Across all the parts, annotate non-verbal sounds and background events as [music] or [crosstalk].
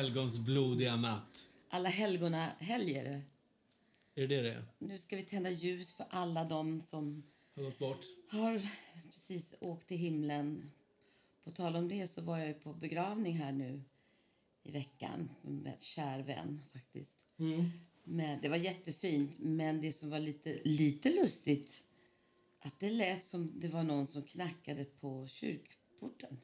helgons blodiga natt. Alla helgona helger. Är det det det är? Nu ska vi tända ljus för alla de som Har gått bort? har precis åkt till himlen. På tal om det så var jag på begravning här nu i veckan med en kär vän faktiskt. Men det var jättefint, men det som var lite, lite lustigt att det lät som det var någon som knackade på kyrkporten.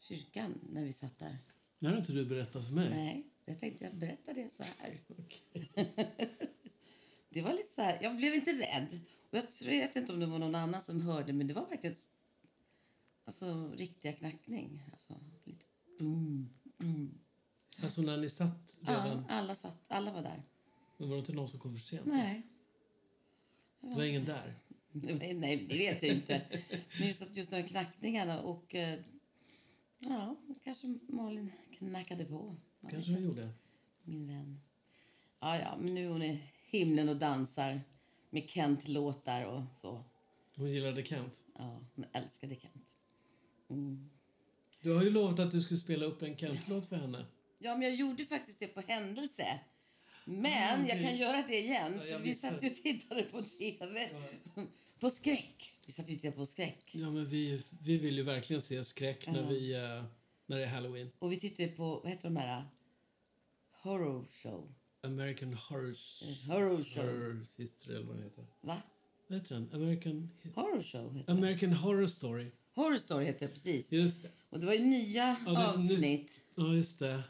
Kyrkan, när vi satt där. Det har inte du berättat för mig. Nej, jag tänkte jag berätta det så här. [laughs] det var lite så här, jag blev inte rädd. Och jag vet inte om det var någon annan som hörde, men det var verkligen alltså, riktiga knackning. Alltså, lite boom, boom. Alltså när ni satt Ja, redan. alla satt, alla var där. Men var det inte någon som kom för sent? Nej. Det var ingen där? [laughs] Nej, det vet jag inte. Men just, att just de här knackningarna och... Ja, kanske Malin knackade på. Jag Kanske hon gjorde. Min vän. Ja, ja, men nu är hon i himlen och dansar med Kent-låtar och så. Hon gillade Kent. Ja, hon älskade Kent. Du har ju lovat att du skulle spela upp en Kent-låt för henne. Ja, men jag gjorde faktiskt det på händelse. Men okej. jag kan göra det igen. För vi satt ju och tittade på TV. [laughs] På skräck. Vi satt ju och tittade på skräck. Ja, men vi, vi vill ju verkligen se skräck när, vi, eh, när det är Halloween. Och vi tittade på, vad heter de här? Horror show. American Horror, Horror show. Horror History, eller vad den heter. Va? Vad heter den? American, Horror show heter. American Horror Story. Horror story heter det precis. Just det. Och det var ju nya Ja, avsnitt. Ja, just det.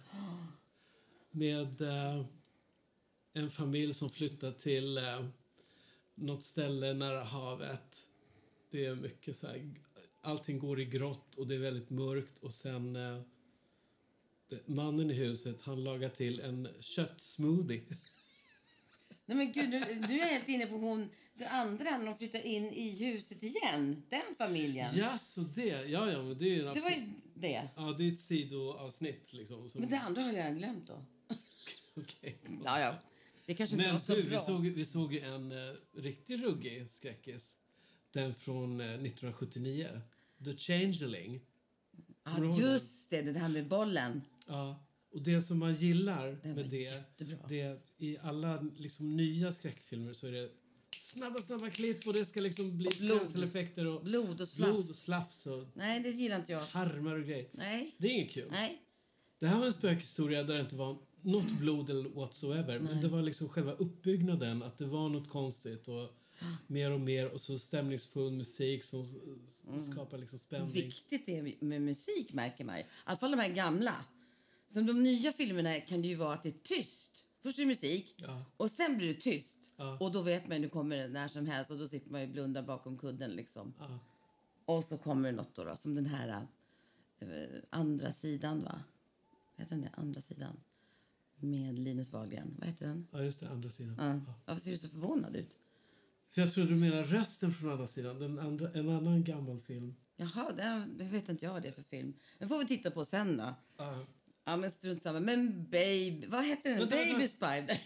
[gasps] Med eh, en familj som flyttar till eh, något ställe nära havet. Det är mycket så här... Allting går i grått och det är väldigt mörkt och sen... Eh, det, mannen i huset, han lagar till en köttsmoothie. Nej men gud, nu, nu är jag helt inne på hon, det andra när de flyttar in i huset igen. Den familjen. Ja, så det. Ja, ja, men det är en Det var ju det. Ja, det är ett sidoavsnitt liksom. Som... Men det andra har jag redan glömt då. [laughs] Okej. Ja, ja. Det kanske inte Men var så du, bra. vi såg, vi såg en uh, riktigt ruggig skräckis. Den från eh, 1979. The Changeling. Ja, den? just det. Det här med bollen. Ja. Och det som man gillar Den med det, jättebra. det är att i alla liksom, nya skräckfilmer så är det snabba, snabba klipp och det ska liksom bli blod. skrämseleffekter och Blod och blod slafs. och slafs och Nej, det gillar inte jag. tarmar och grejer. Nej. Det är inget kul. Nej. Det här var en spökhistoria där det inte var något blod eller whatsoever. Men det var liksom själva uppbyggnaden, att det var något konstigt och mer och mer och så stämningsfull musik som s- skapar liksom spänning. Viktigt det är med musik märker man ju. I alla fall de här gamla. Som de nya filmerna kan det ju vara att det är tyst. Först är det musik Ja. och sen blir det tyst. Ja. Och då vet man ju, nu kommer det när som helst och då sitter man ju blundar bakom kudden liksom. Ja. Och så kommer det något då, då som den här eh, andra sidan va? Vad heter den där andra sidan? Med Linus Wahlgren. Vad heter den? ja, just det. Andra sidan. Ja. Ja. Varför ser du så förvånad ut? För jag trodde du menar rösten från andra sidan. Den andra, en annan gammal film. Jaha, det vet inte jag vad det är för film. Den får vi titta på sen då. Ja. Ja, men strunt samma. Men Baby... Vad heter den? Vänta. Baby Spider.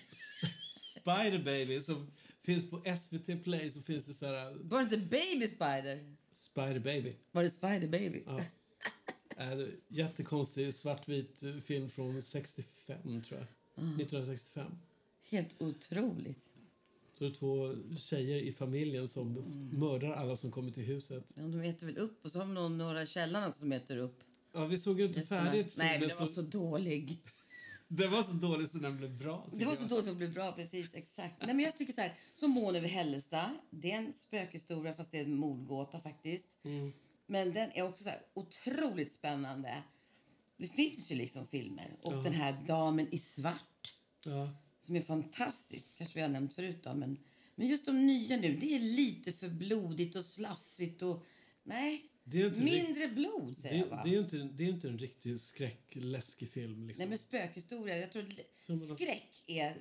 [laughs] Spider Baby som finns på SVT Play så finns det så här Var det inte Baby Spider? Spider Baby. Var det Spider Baby? Ja. [laughs] Är jättekonstig svartvit film från 65 tror jag. 1965. Helt otroligt. Så det är två tjejer i familjen som mördar alla som kommer till huset. Ja, de äter väl upp och så har någon, några källan också som äter upp. Ja, vi såg ju inte färdigt Nej, men filmen, den var så dålig. Den var så dålig så den blev bra. Det var så dåligt som blev bra, precis. Exakt. Nej, men jag tycker så här, som Mån över Hällestad. Det är en spökhistoria fast det är en mordgåta faktiskt. Mm. Men den är också så otroligt spännande. Det finns ju liksom filmer. Och Ja. den här Damen i svart. Ja. som är fantastiskt. Kanske vi har nämnt förut då, men, men just de nya nu, det är lite för blodigt och slafsigt och nej, mindre blod säger jag Det, va? det, är inte, det är inte en riktig skräckläskig film. Liksom. Nej men spökhistoria, jag tror skräck är,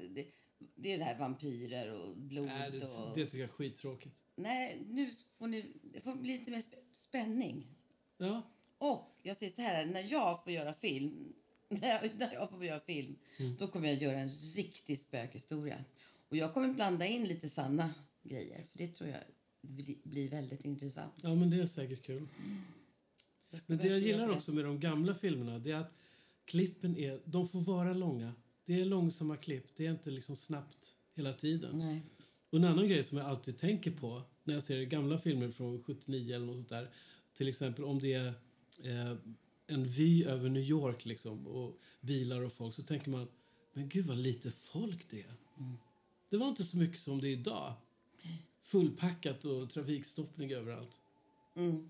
det, är det här vampyrer och blod Nej, det, och... det tycker jag är skittråkigt. Nej, nu får ni, det får bli lite mer sp- spänning. Ja. Och jag säger så här, när jag får göra film, [laughs] när jag, när jag får göra film, Mm. då kommer jag göra en riktig spökhistoria. Och jag kommer blanda in lite sanna grejer, för det tror jag bli- blir väldigt intressant. ja, men det är säkert kul. Men det jag gillar också med de gamla filmerna det är att klippen är, de får vara långa. Det är långsamma klipp, det är inte liksom snabbt hela tiden. Nej. Och en annan grej som jag alltid tänker på när jag ser gamla filmer från 79 eller något sånt där. Till exempel om det är eh, en vy över New York liksom och bilar och folk så tänker man men gud vad lite folk det är. Det var inte så mycket som det är idag. Fullpackat och trafikstoppning överallt. Mm.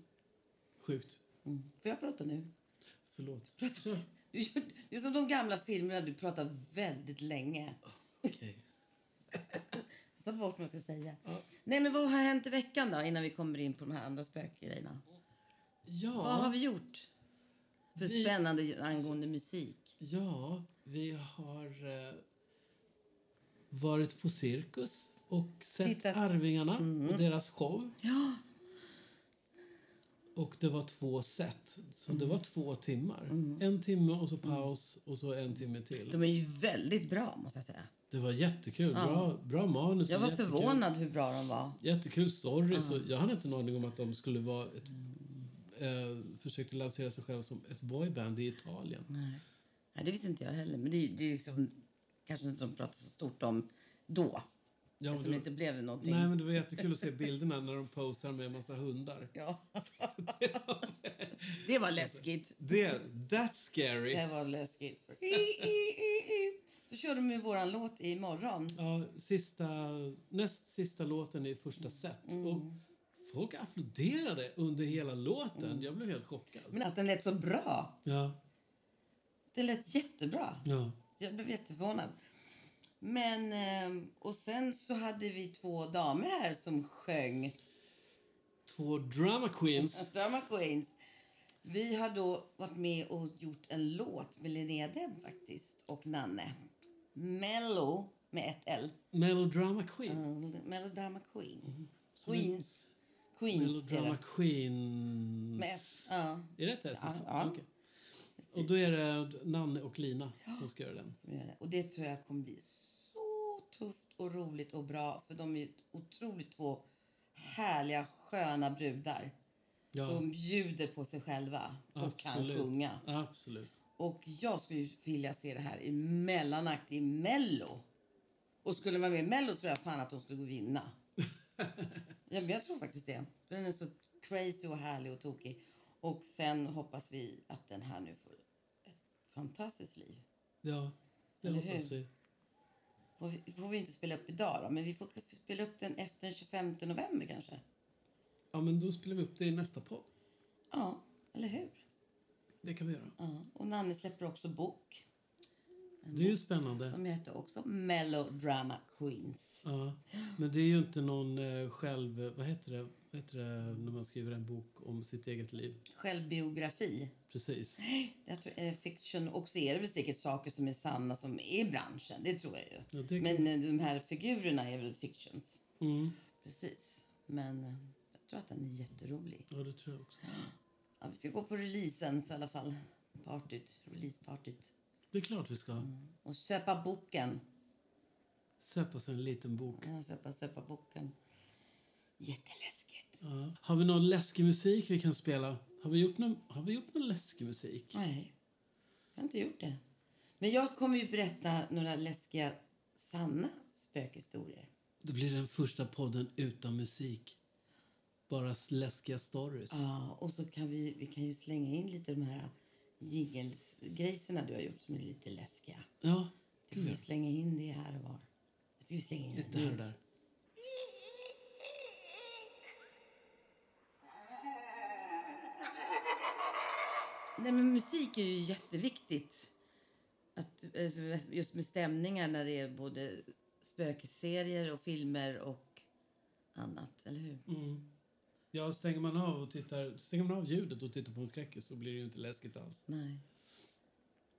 Sjukt. Mm. Får jag prata nu? Förlåt. Prata. Du är som de gamla filmerna, du pratar väldigt länge. Okej. [laughs] Ta bort vad jag ska säga. Nej, men vad har hänt i veckan då, innan vi kommer in på de här andra spökgrejerna? Ja. Vad har vi gjort för Vi- spännande angående musik? Ja, vi har eh, varit på cirkus och sett Tittat. Mm. Arvingarna och deras show. Ja, Och det var två set, så Mm. det var två timmar. En timme och så paus och så en timme till. de är ju väldigt bra, måste jag säga. Det var jättekul. Bra, bra manus. Jag var jättekul, förvånad hur bra de var. Jättekul story. Så jag hade inte en aning om att de skulle vara ett, eh, försökte lansera sig själva som ett boyband i Italien. Nej. Nej, det visste inte jag heller. Men det, är- det är liksom, kanske inte som pratar så stort om då. Ja, det, det inte blev någonting. nej, men det var jättekul att se bilderna när de posar med en massa hundar. Ja. [laughs] det var läskigt. Det, that's scary. Det var läskigt. Så körde de med våran låt imorgon. Ja, sista, näst sista låten i första set. Mm. Och folk applåderade under hela låten. Jag blev helt chockad. Men att den lät så bra. Ja, Den lät jättebra. ja. Jag blev jätteförvånad. Men, eh, och sen så hade vi två damer här som sjöng. Två drama queens. [laughs] Drama Queens. Vi har då varit med och gjort en låt med Linnea Deb faktiskt och Nanne. Mello med ett L. Melodrama queen. Mm, Melodrama Queen. Queens. Queens Melodrama queens. Med. Ja, Är det ett S? Ja, ja. Okej. Och då är det Nanne och Lina som ska göra den. som gör det. Och det tror jag kommer bli så tufft och roligt och bra. För de är otroligt två härliga, sköna brudar. Ja, Som bjuder på sig själva och kan absolut. sjunga. Absolut. Och jag skulle vilja se det här i mellanakt i Mello. Och skulle man med i Mello tror jag fan att de skulle vinna. [laughs] ja, men jag tror faktiskt det. Den är så crazy och härlig och tokig. Och sen hoppas vi att den här nu får fantastiskt liv. Ja, det Eller hoppas hur? vi. Får vi, får vi inte spela upp idag då, men vi får spela upp den efter den 25 november kanske. Ja, men då spelar vi upp det i nästa podd. Ja, eller hur? Det kan vi göra. Ja. Och Nanne släpper också bok Det är ju spännande. som heter också Melodrama Queens. Ja, men det är ju inte någon eh, själv... Vad heter, det? Heter det när man skriver en bok om sitt eget liv? Självbiografi. Precis. Jag tror, eh, fiction. Och så är det väl säkert saker som är sanna som är i branschen. Det tror jag ju. Ja, det kan- Men eh, de här figurerna är väl fictions. Mm. Precis. Men eh, jag tror att den är jätterolig. Ja, det tror jag också. Ja, vi ska gå på releasen så i alla fall. Partyt. Releasepartyt. Det är klart vi ska. Och köpa boken. Sätta sig en liten bok. Ja, köpa, köpa boken. Ja. Har vi någon läskig musik vi kan spela? Har vi gjort någon, har vi gjort någon läskig musik? Nej, jag har inte gjort det. Men jag kommer ju berätta några läskiga, sanna spökhistorier. Det blir den första podden utan musik. Bara läskiga stories. Ja, och så kan vi, vi kan ju slänga in lite de här jingles-grejserna du har gjort som är lite läskiga. Ja, Du får slänga in det här och var. Jag tycker vi slänger in det här och där. Nej, men musik är ju jätteviktigt. Att, alltså, just med stämningar när det är både spökeserier och filmer och annat, eller hur? Mm. Ja, stänger man av och tittar, stänger man av ljudet och tittar på en skräckis så blir det ju inte läskigt alls. Nej.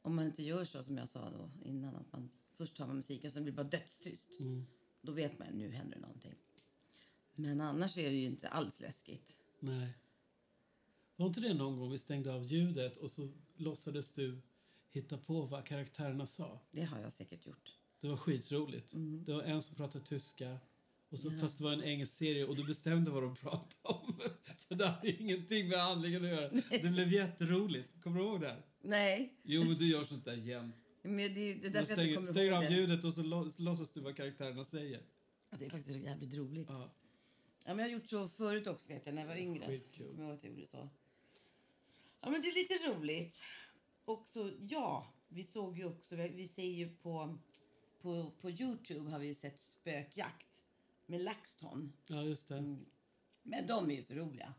Om man inte gör så som jag sa då innan, att man först tar man musiken och sen blir det bara dödstyst. Mm. Då vet man nu händer det någonting. Men annars är det ju inte alls läskigt. Nej. Var inte det någon gång vi stängde av ljudet och så låtsades du hitta på vad karaktärerna sa? Det har jag säkert gjort. Det var skitroligt. Mm. Det var en som pratade tyska, och så, fast det var en engelsk serie och du bestämde vad de pratade om. [laughs] Det hade ingenting med handlingen att göra. Det blev jätteroligt. Kommer du ihåg det? Nej, Jo, men du gör sånt där jämt. men det, det är därför jag stänger, stänger av ljudet och så lå- låtsas du vad karaktärerna säger. Det är faktiskt jävligt roligt. Ja. Ja. men jag har gjort så förut också vet jag, när jag var yngre. Skitkul. Kommer jag ihåg att jag gjorde så. Ja, men det är lite roligt. Och så, ja, vi såg ju också, vi, ser ju på, på, på Youtube har vi ju sett spökjakt med LaxTon. ja, just det. Mm. Men de är ju för roliga.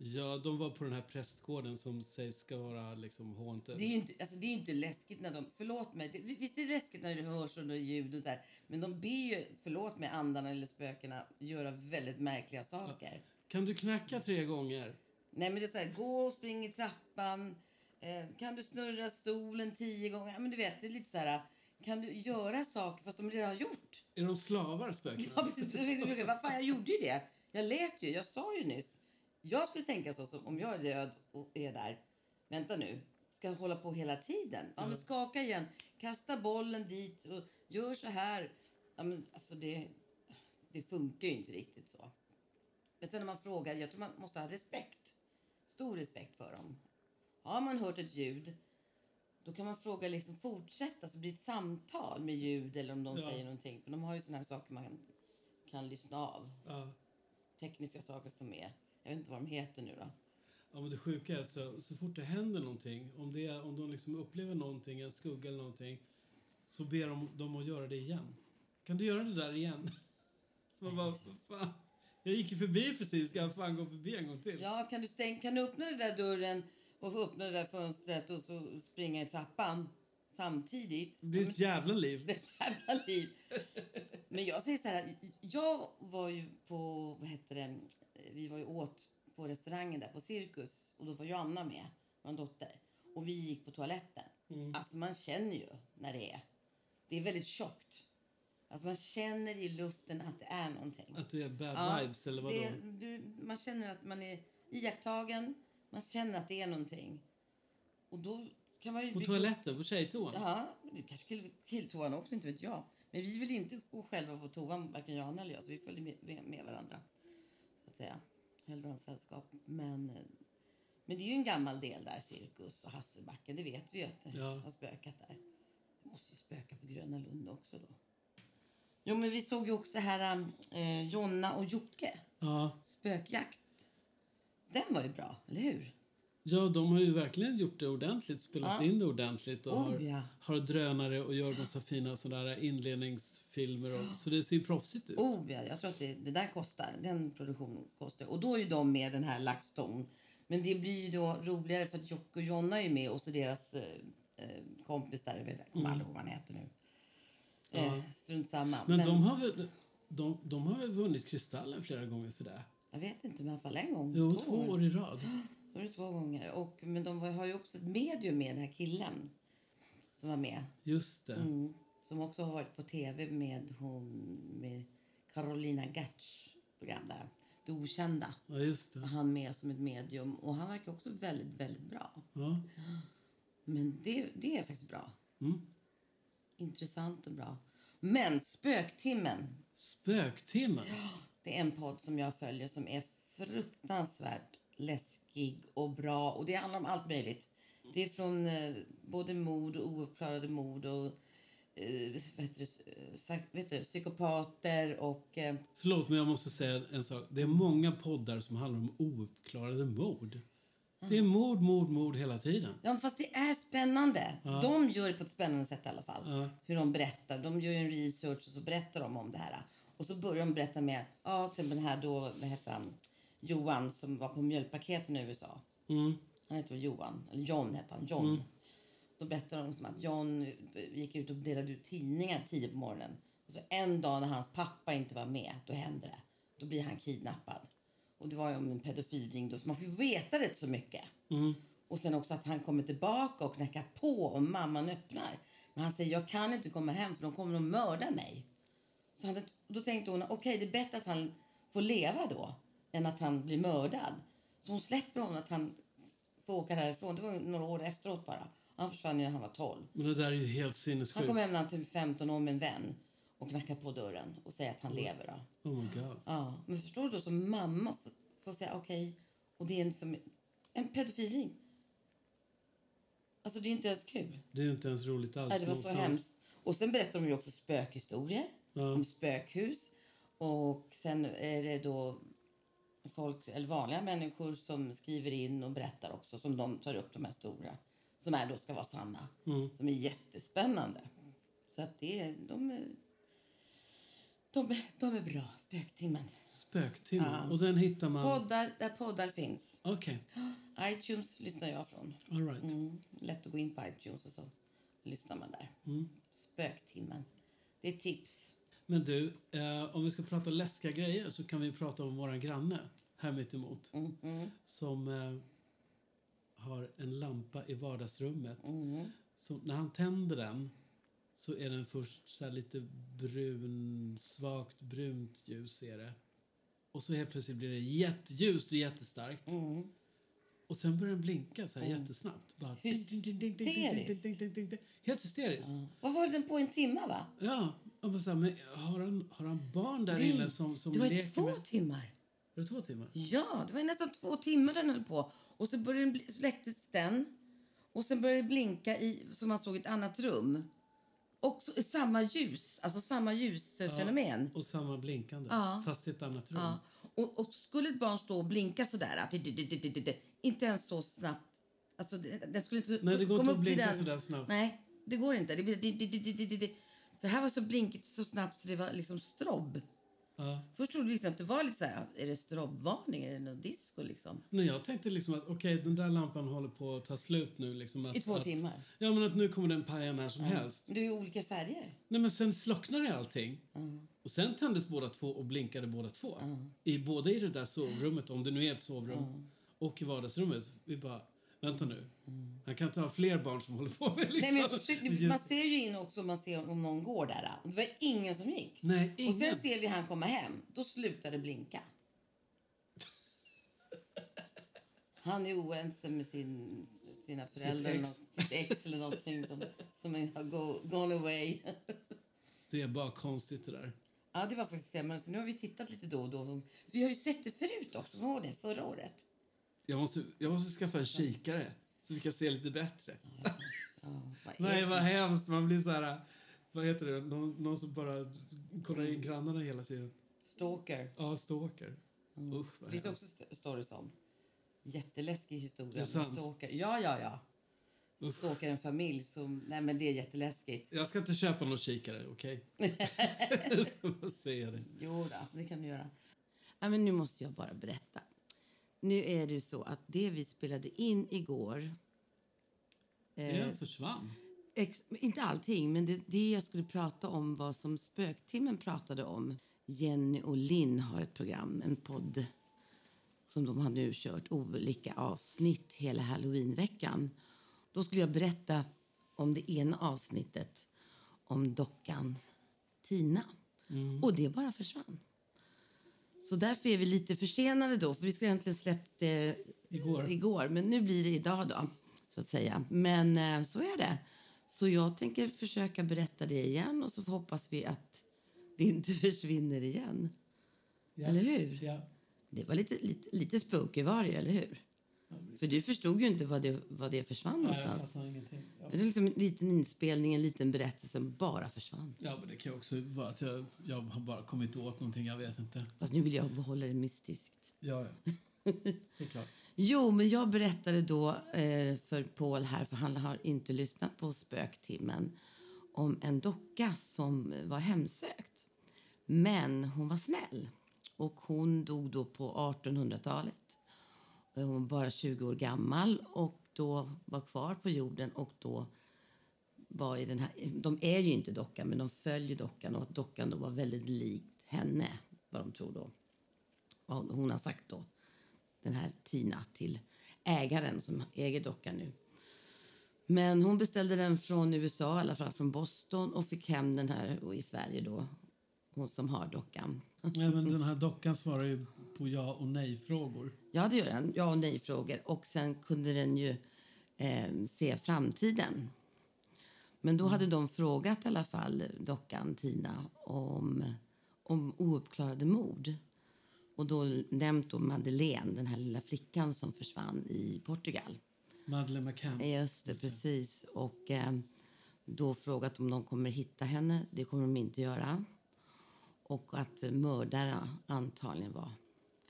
Ja, de var på den här prästgården som sägs ska vara liksom haunted. Det är ju inte, alltså det är inte läskigt när de... Förlåt mig. Det, visst är det läskigt när det hörs och ljud och där. Men de ber ju, förlåt mig, andarna eller spökena göra väldigt märkliga saker. Kan du knacka tre gånger? Nej men det är så här, gå och spring i trappan. Eh, kan du snurra stolen tio gånger? Ja, men du vet, det är lite så här... Kan du göra saker fast de redan har gjort? Är de slavar, spökena? Ja, precis, precis. Vad fan, jag gjorde ju det. Jag lät ju. Jag sa ju nyss. Jag skulle tänka så som om jag är död och är där. Vänta nu. Ska jag hålla på hela tiden? Ja, men skaka igen. Kasta bollen dit och gör så här. Ja, men alltså det, det funkar ju inte riktigt så. Men sen när man frågar, jag tror man måste ha respekt. Stor respekt för dem. Har man hört ett ljud, då kan man fråga liksom fortsätta så det blir ett samtal med ljud eller om de Ja. säger någonting. För de har ju såna här saker man kan, kan lyssna av. Ja. Tekniska saker som är. Jag vet inte vad de heter nu då. Ja, men det sjuka är att så, så fort det händer någonting, om, det är, om de liksom upplever någonting, en skugga eller någonting, så ber de dem att göra det igen. Kan du göra det där igen? [laughs] Så man bara, "Vad fan. Jag gick ju förbi precis, ska jag fan gå förbi en gång till? Ja, kan du, stäng, kan du öppna den där dörren och få öppna det där fönstret och så springa i trappan samtidigt? Det blir ett jävla liv. [laughs] Det ett jävla liv. Men jag säger så här, jag var ju på, vad heter det, vi var ju åt på restaurangen där på Cirkus och då var ju Anna med, min dotter. Och vi gick på toaletten. Alltså man känner ju när det är, det är väldigt tjockt. Alltså man känner i luften att det är någonting. Att det är bad Ja, vibes eller vadå? det, du, man känner att man är iakttagen, man känner att det är någonting. Och då kan man ju... På toaletten, på tjejtoan? Ja, det kanske kill, killtoan också, inte vet jag. Men vi vill inte gå själva på toan, varken Johanna eller jag, så vi följer med, med, varandra. Så att säga. Höll varandra sällskap. Men, men det är ju en gammal del där, Cirkus och Hasselbacken. Det vet vi ju att det Ja. har spökat där. Det måste ju spöka på Gröna Lund också då. Jo, men vi såg ju också det här eh, Jonna och Jocke. Ja. Spökjakt. Den var ju bra, eller hur? Ja, de har ju verkligen gjort det ordentligt, spelat Ja. in det ordentligt och Oh, har, ja. har drönare och gör massa fina sådana inledningsfilmer. Och, så det ser proffsigt ut. Oh, ja, jag tror att det, det där kostar. Den produktionen kostar. Och då är ju de med den här LaxTon. Men det blir ju då roligare för att Jocke och Jonna är med och så deras eh, eh, kompis där, jag vet jag kommer aldrig ihåg vad han heter nu. Eh, Ja. Strunt samma. Men, de, har väl, de, de har väl vunnit Kristallen flera gånger för det? Jag vet inte, men i alla fall en gång. Jo, två år i rad. [gasps] Då det två gånger. Och, men de har ju också ett medium med den här killen som var med. Just det. Mm. Som också har varit på tv med hon med Carolina Gertz program där. Det okända. Ja, just det. Han med som ett medium och han verkar också väldigt, väldigt bra. Ja. [gasps] Men det, det är faktiskt bra. Mm. Intressant och bra. Men Spöktimmen, Spöktimmen. det är en podd som jag följer som är fruktansvärt läskig och bra. Och det handlar om allt möjligt. Det är från eh, både mord och ouppklarade mord och eh, det, eh, vet du, psykopater och... Eh, Förlåt, men jag måste säga en sak. Det är många poddar som handlar om ouppklarade mord. Det är mord, mord, mord hela tiden. Ja, fast det är spännande. De gör det på ett spännande sätt i alla fall. Ja. Hur de berättar. De gör en research och så berättar de om det här. Och så börjar de berätta med, ja, till den här då, vad heter han, Johan som var på mjölkpaketen i USA. Mm. Han heter väl Johan, eller John hette han, John. Då berättar de som att John gick ut och delade ut tidningar tidigt på morgonen. Och så en dag när hans pappa inte var med, då hände det. Då blir han kidnappad. Och det var ju om en pedofilring då, så man får veta rätt så mycket. Mm. Och sen också att han kommer tillbaka och knackar på och mamman öppnar. Men han säger jag kan inte komma hem för de kommer att mörda mig. Så han, då tänkte hon okej det är bättre att han får leva då än att han blir mördad. Så hon släpper honom att han får åka därifrån. Det var några år efteråt bara. Han försvann när han var 12. Men det där är helt Han sinnessjukt. kommer hem när han är typ 15 år med en vän och knackar på dörren och säger att han lever. Då. Oh my god. Ja, men förstår du då som mamma får får säga okej. Och det är en, som, en pedofilring. Alltså det är inte ens kul. Det är inte ens roligt alls. Nej, det var så någonstans. hemskt. Och sen berättar de ju också spökhistorier Ja. om spökhus. Och sen är det då folk, eller vanliga människor som skriver in och berättar också, som de tar upp de här stora, som är då ska vara sanna. Mm. Som är jättespännande. Så att det är, de, är- de, är- de är bra, Spöktimmen. Spöktimmen. Ja. Och den hittar man... Poddar där poddar finns. Okej, [gasps] iTunes lyssnar jag från. all right. Mm, lätt att gå in på iTunes och så lyssnar man där. Mm. Spöktimmen. Det är tips. Men du, eh, om vi ska prata läskiga grejer så kan vi prata om våran granne här mitt emot Mhm. som eh, har en lampa i vardagsrummet. Mm. Så när han tänder den så är den först så lite brun, svagt brunt ljus är det. Och så helt plötsligt blir det jätteljust och jättestarkt. Mm. Och sen börjar den blinka så här mm. jättesnabbt. Hysteriskt. Helt hysteriskt. Mm. Vad var den på en timme va? Ja. Och så här, men har, han, har han barn där Nej, inne som, som Det var två timmar. Var det två timmar? Ja, det var nästan två timmar den höll på. Och så, började den, så läcktes den. Och sen började det blinka i, som man såg i ett annat rum. Och så, samma ljus, alltså samma ljusfenomen. Och samma blinkande, Ja. fast i ett annat rum. Ja. Och, och skulle ett barn stå och blinka det- det- inte ens så snabbt. Alltså, det, den skulle inte Nej, det går inte att blinka den. sådär snabbt. Nej, det går inte. Det, det, det, det, det, det. För här var så blinkigt så snabbt så det var liksom strobb. Ja. Först trodde liksom att det var lite så här, är det strobbvarning? Är det någon disco liksom? Nej, jag tänkte liksom att okej, den där lampan håller på att ta slut nu. Liksom att, I två att, timmar. Ja, men att nu kommer den paja när som helst. Det är olika färger. Nej, men sen slocknade allting. Och sen tändes båda två och blinkade båda två. I, både i det där sovrummet, om det nu är ett sovrum, och i vardagsrummet. Vi bara, vänta nu. Han kan inte ha fler barn som håller på med liksom. Nej, men försök, Just- man ser ju in också man ser om någon går där. Och Det var ingen som gick. Nej, ingen. Och sen ser vi han komma hem. Då slutar det blinka. Han är oense med sin, sina föräldrar, ex. sitt, sitt ex eller någonting som, som har go, gone away. Det är bara konstigt det där. Ja, det var faktiskt skrämmande. Så nu har vi tittat lite då och då. Vi har ju sett det förut också. Vad var det? Förra året? Jag måste, jag måste skaffa en kikare så vi kan se lite bättre. Ja, vad är Nej, det? vad hemskt. Man blir så här... Vad heter det? Någon, någon som bara kollar in grannarna hela tiden. Stalker. Ja, stalker. Usch, Det vad finns hemskt. också st- stories om. Jätteläskig Är historia. det med sant? Stalker. Ja, ja, ja. Så stalkar en familj som... Nej, men det är jätteläskigt. Jag ska inte köpa någon kikare, okej? [laughs] [laughs] jag ska bara säga det. Jo då, det kan du göra. Ja, men nu måste jag bara berätta. Nu är det så att det vi spelade in igår... Eh, Jag försvann. ex, inte allting, men det, det jag skulle prata om var som Spöktimmen pratade om. Jenny och Linn har ett program, en podd som de har nu kört olika avsnitt hela halloweenveckan. Då skulle jag berätta om det ena avsnittet om dockan Tina. Och det bara försvann. Så därför är vi lite försenade då, för vi skulle egentligen släppt det Igår. igår, men nu blir det idag då, så att säga. Men eh, så är det. Så jag tänker försöka berätta det igen och så hoppas vi att det inte [laughs] försvinner igen. Ja. Eller hur? Ja. Det var lite, lite, lite spooky var det, eller hur? För du förstod ju inte vad det, vad det försvann Nej, någonstans. Ja. Det är liksom en liten inspelning, en liten berättelse som bara försvann. ja, men det kan också vara att jag, jag har bara kommit åt någonting, jag vet inte. Fast nu vill jag behålla det mystiskt. Ja, ja. [laughs] Såklart. Jo, men jag berättade då eh, för Paul här, för han har inte lyssnat på Spöktimmen, om en docka som var hemsökt. Men hon var snäll och hon dog då på 1800-talet. Hon var bara 20 år gammal och då var kvar på jorden och då var i den här, de är ju inte dockan, men de följer dockan och att dockan då var väldigt likt henne, vad de tror då. Vad hon har sagt då den här Tina till ägaren som äger dockan nu. Men hon beställde den från USA, i alla fall från Boston och fick hem den här i Sverige då. Hon som har dockan. Ja, men den här dockan svarar ju på ja och nej-frågor. Ja, det gör den. Ja och nej-frågor. Och sen kunde den ju eh, se framtiden. Men då hade de frågat i alla fall dockan Tina om, om ouppklarade mord. Och då nämnt då Madeleine, den här lilla flickan som försvann i Portugal. Madeleine McCann. Just det, precis. Och eh, då frågat om de kommer hitta henne. Det kommer de inte göra. Och att mördarna antagligen var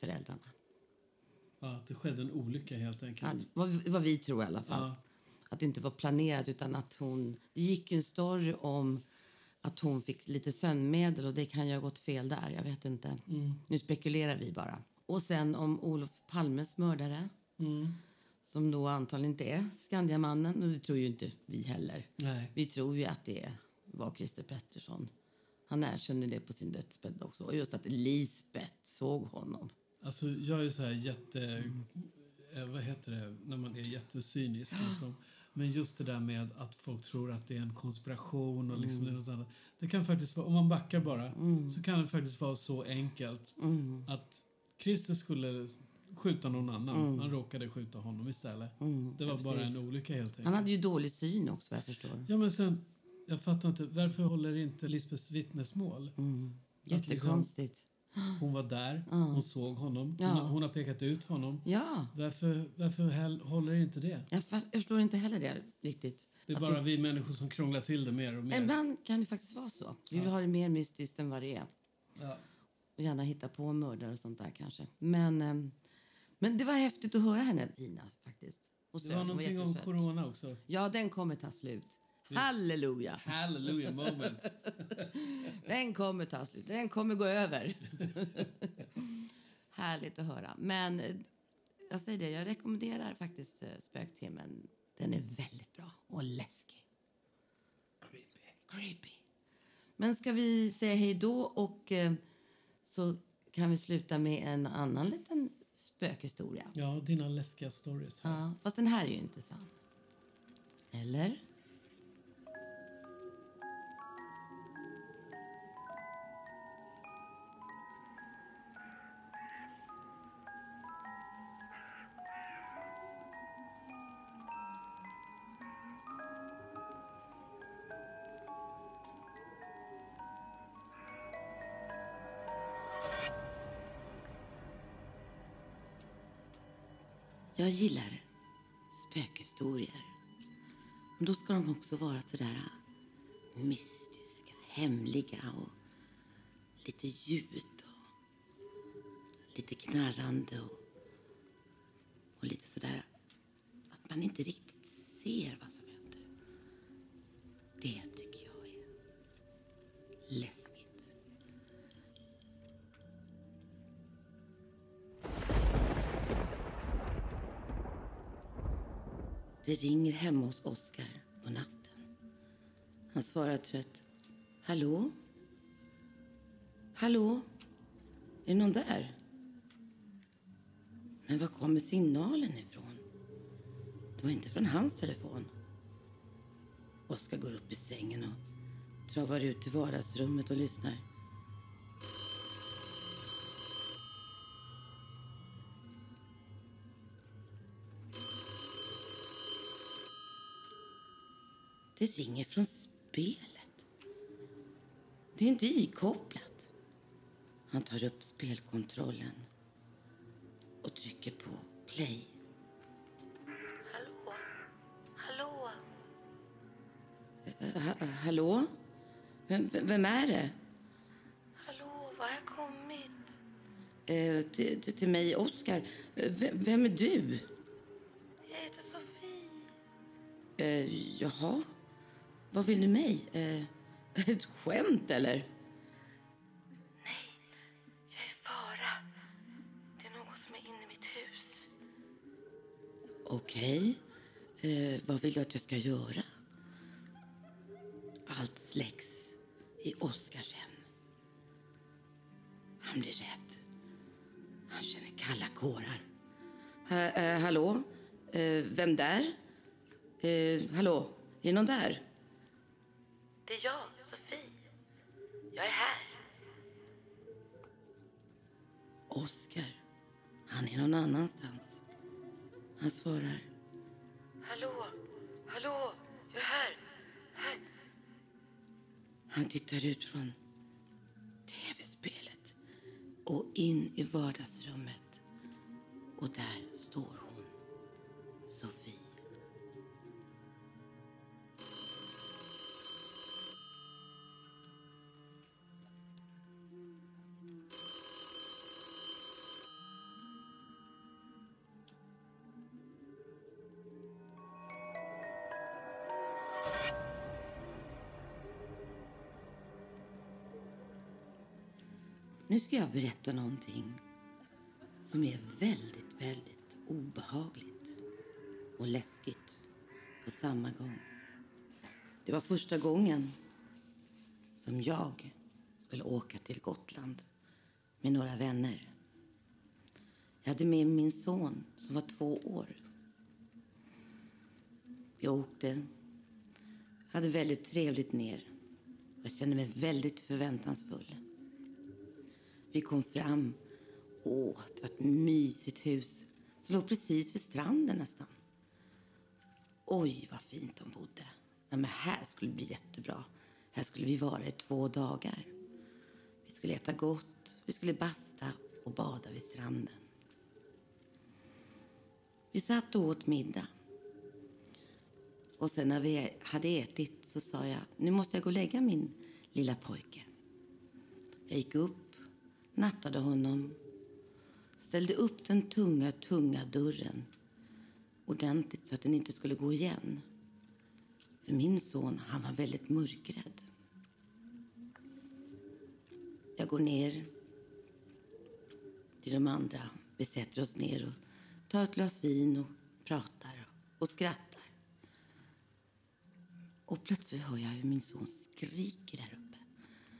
föräldrarna. Ja, att det skedde en olycka helt enkelt. vad, vad vi tror i alla fall. Ja. Att det inte var planerat utan att hon... Det gick en story om att hon fick lite sömnmedel och det kan ju ha gått fel där. Jag vet inte. Mm. Nu spekulerar vi bara. Och sen om Olof Palmes mördare. Mm. Som då antagligen inte är Skandiamannen. Och det tror ju inte vi heller. Nej. Vi tror ju att det var Christer Pettersson. Han erkände det på sin dödsbädd också. Och just att Lisbeth såg honom. Alltså, jag är så här jätte... Eh, vad heter det? När man är jättecynisk. Liksom. Men just det där med att folk tror att det är en konspiration och liksom det är något annat. Det kan faktiskt vara, om man backar bara, så kan det faktiskt vara så enkelt att Christer skulle skjuta någon annan. Han råkade skjuta honom istället. det var bara precis. en olycka helt enkelt. Han hade ju dålig syn också jag förstår. Ja, men sen, jag fattar inte, varför håller inte Lisbeths vittnesmål? Mm. Liksom- Jättekonstigt. [gasps] Hon var där, hon såg honom, hon, har, hon har pekat ut honom. Ja, Varför, varför håller inte det? jag, förstår inte heller det riktigt. Det är bara vi människor som krånglar till det mer och mer. Ibland kan det faktiskt vara så. Vi vill ha det mer mystiskt än vad det är. Ja. Och gärna hitta på mördare och sånt där kanske. Men, ehm, men det var häftigt att höra henne, Tina, faktiskt. Och Det var någonting om corona också. Ja, den kommer ta slut. Halleluja! Hallelujah moment. [laughs] Den kommer ta slut. Den kommer gå över. [laughs] Härligt att höra. Men eh, jag säger det, jag rekommenderar faktiskt eh, Spöktimmen. Den är väldigt bra och läskig. Creepy. Creepy. Men ska vi säga hej då och eh, så kan vi sluta med en annan liten spökhistoria. Ja, dina läskiga stories. här. Ja, fast den här är ju inte sann. Eller? Jag gillar spökhistorier. Men då ska de också vara sådär äh, mystiska, hemliga och lite ljud och lite knarrande och, och lite sådär äh, att man inte riktigt ser vad som händer. Det Det ringer hemma hos Oskar på natten. Han svarar trött. Hallå? Hallå? Är någon där? Men var kommer signalen ifrån? Det var inte från hans telefon. Oskar går upp i sängen och travar ut till vardagsrummet och lyssnar. Det ringer från spelet. Det är inte ikopplat. Han tar upp spelkontrollen och trycker på play. Hallå? Hallå? Ha, hallå? Vem, vem- är det? Hallå, var har jag kommit? Eh, till, till, till mig, Oskar. Eh, Vem, vem är du? Jag heter Sofie. Eh, jaha? Vad vill du mig? Eh, ett skämt, eller? Nej, jag är i fara. Det är någon som är inne i mitt hus. Okej. Eh, vad vill du att jag ska göra? Allt släcks i Oskars hem. Han blir rädd. Han känner kalla kårar. Ha, eh, hallå? Eh, vem där? Eh, hallå? Är någon där? Det är jag, Sofie. Jag är här. Oskar, han är någon annanstans. Han svarar. Hallå, hallå, jag är här. här. Han tittar ut från tv-spelet och in i vardagsrummet. Och där står hon, Sofie. Nu ska jag berätta någonting som är väldigt, väldigt obehagligt och läskigt på samma gång. Det var första gången som jag skulle åka till Gotland med några vänner. Jag hade med min son som var två år. Vi åkte, hade väldigt trevligt ner. Jag kände mig väldigt förväntansfull. Vi kom fram. Åh, det var ett mysigt hus som låg precis vid stranden nästan. Oj, vad fint de bodde. Ja, men här skulle det bli jättebra. Här skulle vi vara i två dagar. Vi skulle äta gott, vi skulle basta och bada vid stranden. Vi satt och åt middag. Och sen när vi hade ätit så sa jag, nu måste jag gå och lägga min lilla pojke. Jag gick upp nattade honom, ställde upp den tunga, tunga dörren ordentligt så att den inte skulle gå igen. För min son, han var väldigt mörkrädd. Jag går ner till de andra. Vi sätter oss ner och tar ett glas vin och pratar och skrattar. Och plötsligt hör jag hur min son skriker där uppe.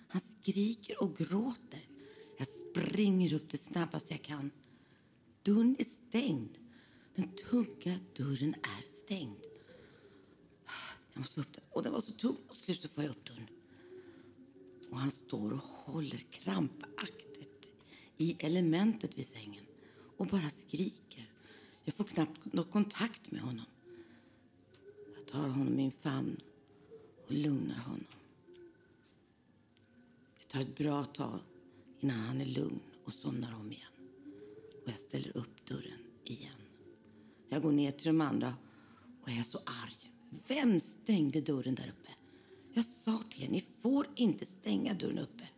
Han skriker och gråter. Jag springer upp det snabbast jag kan. Dörren är stängd. Den tunga dörren är stängd. Jag måste få upp den. Och den var så tung. Och till slut får jag upp dörren. Och han står och håller krampaktigt i elementet vid sängen och bara skriker. Jag får knappt någon kontakt med honom. Jag tar honom i min famn och lugnar honom. Det tar ett bra tag innan han är lugn och somnar om igen. Och jag ställer upp dörren igen. Jag går ner till de andra och är så arg. Vem stängde dörren där uppe? Jag sa till er, ni får inte stänga dörren uppe.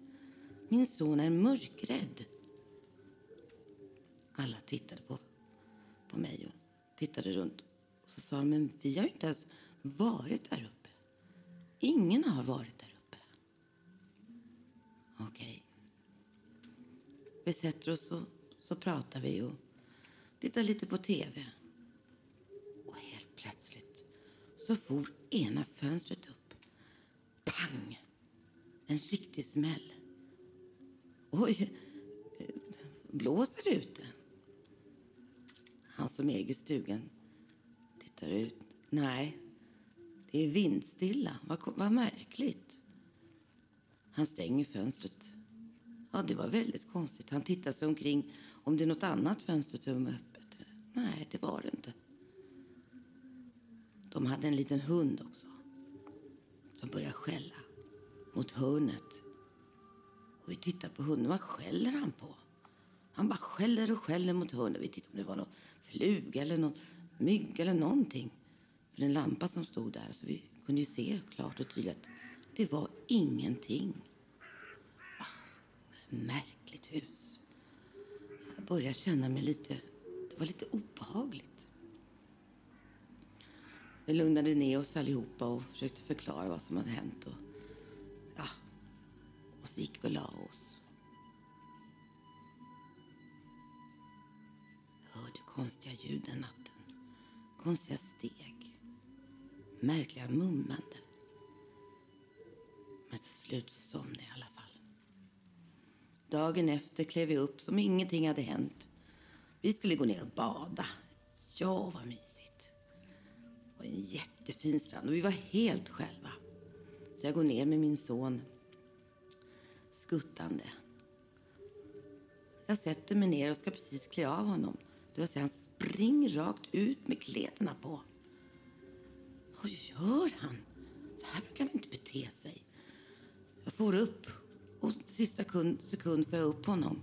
Min son är mörkrädd. Alla tittade på, på mig och tittade runt. Och så sa de, men vi har ju inte ens varit där uppe. Ingen har varit där uppe. Okej. Okay. Vi sätter oss och så pratar vi och tittar lite på tv. Och helt plötsligt så for ena fönstret upp. Pang! En riktig smäll. Oj, blåser det ute? Han som äger stugan tittar ut. Nej, det är vindstilla. Vad, vad märkligt. Han stänger fönstret Ja, det var väldigt konstigt. Han tittade sig omkring om det är något annat fönster som var öppet. Nej, det var det inte. De hade en liten hund också som började skälla mot hörnet. Och vi tittar på hunden. Vad skäller han på? Han bara skäller och skäller mot hörnet. Vi tittar om det var någon fluga eller någon mygg eller någonting. För den lampa som stod där så vi kunde ju se klart och tydligt att det var ingenting märkligt hus. Jag började känna mig lite... Det var lite obehagligt. Vi lugnade ner oss allihopa och försökte förklara vad som hade hänt. Och, ja, och så gick vi och la oss. Jag hörde konstiga ljud den natten. Konstiga steg. Märkliga mummande. Men till slut så somnade jag i alla fall. Dagen efter klev vi upp som ingenting hade hänt. Vi skulle gå ner och bada. Ja, vad mysigt. Det var en jättefin strand och vi var helt själva. Så jag går ner med min son skuttande. Jag sätter mig ner och ska precis klä av honom. Då jag ser han springer rakt ut med kläderna på. Vad gör han? Så här brukar han inte bete sig. Jag får upp och sista sekund, sekund får jag upp honom.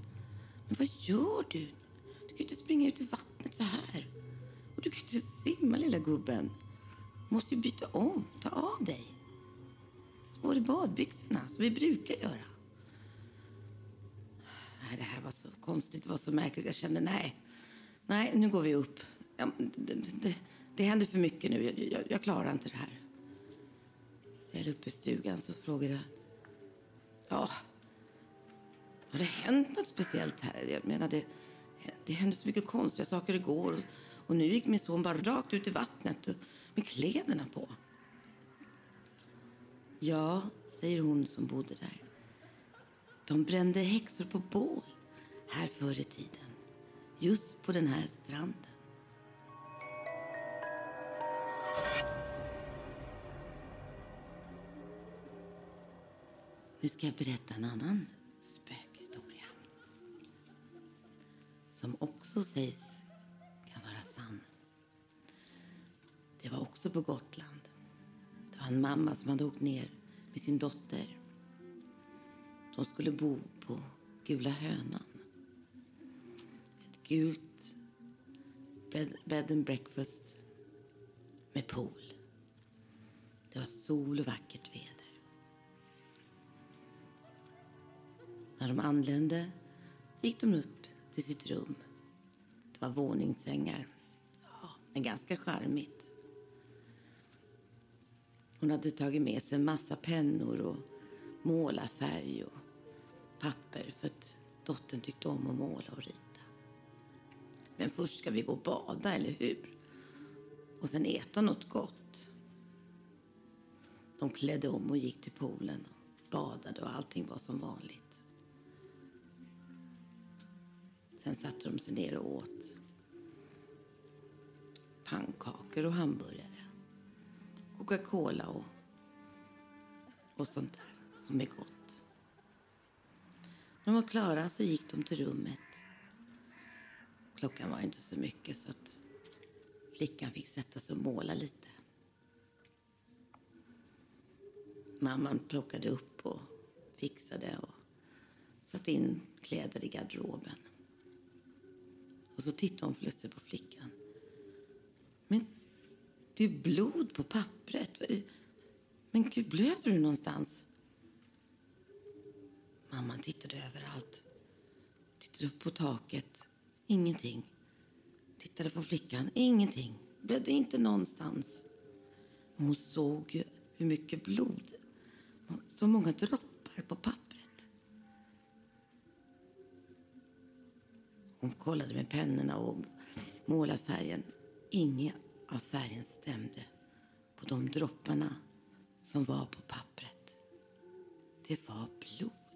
Men vad gör du? Du kan ju inte springa ut i vattnet så här. Och du kan ju inte simma, lilla gubben. Du måste ju byta om. Ta av dig. Spår i badbyxorna, som vi brukar göra. Nej, det här var så konstigt, det var så märkligt. Jag kände, nej, nej, nu går vi upp. Ja, det, det, det händer för mycket nu. Jag, jag, jag klarar inte det här. Väl uppe i stugan så frågade jag, ja, har det hänt något speciellt här? Jag menar, det, det hände så mycket konstiga saker igår. Och, och nu gick min son bara rakt ut i vattnet med kläderna på. Ja, säger hon som bodde där. De brände häxor på bål här förr i tiden. Just på den här stranden. Nu ska jag berätta en annan spökhistoria. Som också sägs kan vara sann. Det var också på Gotland. Det var en mamma som hade åkt ner med sin dotter. De skulle bo på Gula hönan. Ett gult bed and breakfast med pool. Det var sol och vackert väder. När de anlände gick de upp till sitt rum. Det var våningssängar, ja, men ganska charmigt. Hon hade tagit med sig en massa pennor och målarfärg och papper för att dottern tyckte om att måla och rita. Men först ska vi gå och bada, eller hur? Och sen äta något gott. De klädde om och gick till poolen och badade och allting var som vanligt. Sen satte de sig ner och åt pannkakor och hamburgare. Coca-Cola och, och sånt där som är gott. När de var klara så gick de till rummet. Klockan var inte så mycket så att flickan fick sätta sig och måla lite. Mamman plockade upp och fixade och satte in kläder i garderoben. Så tittade hon plötsligt på flickan. Men det är blod på pappret. Men gud, blöder du någonstans? Mamman tittade överallt. Tittade upp på taket. Ingenting. Tittade på flickan. Ingenting. Blödde inte någonstans. Men hon såg ju hur mycket blod. Så många droppar på pappret. Hon kollade med pennorna och målarfärgen. Ingen av färgen stämde på de dropparna som var på pappret. Det var blod.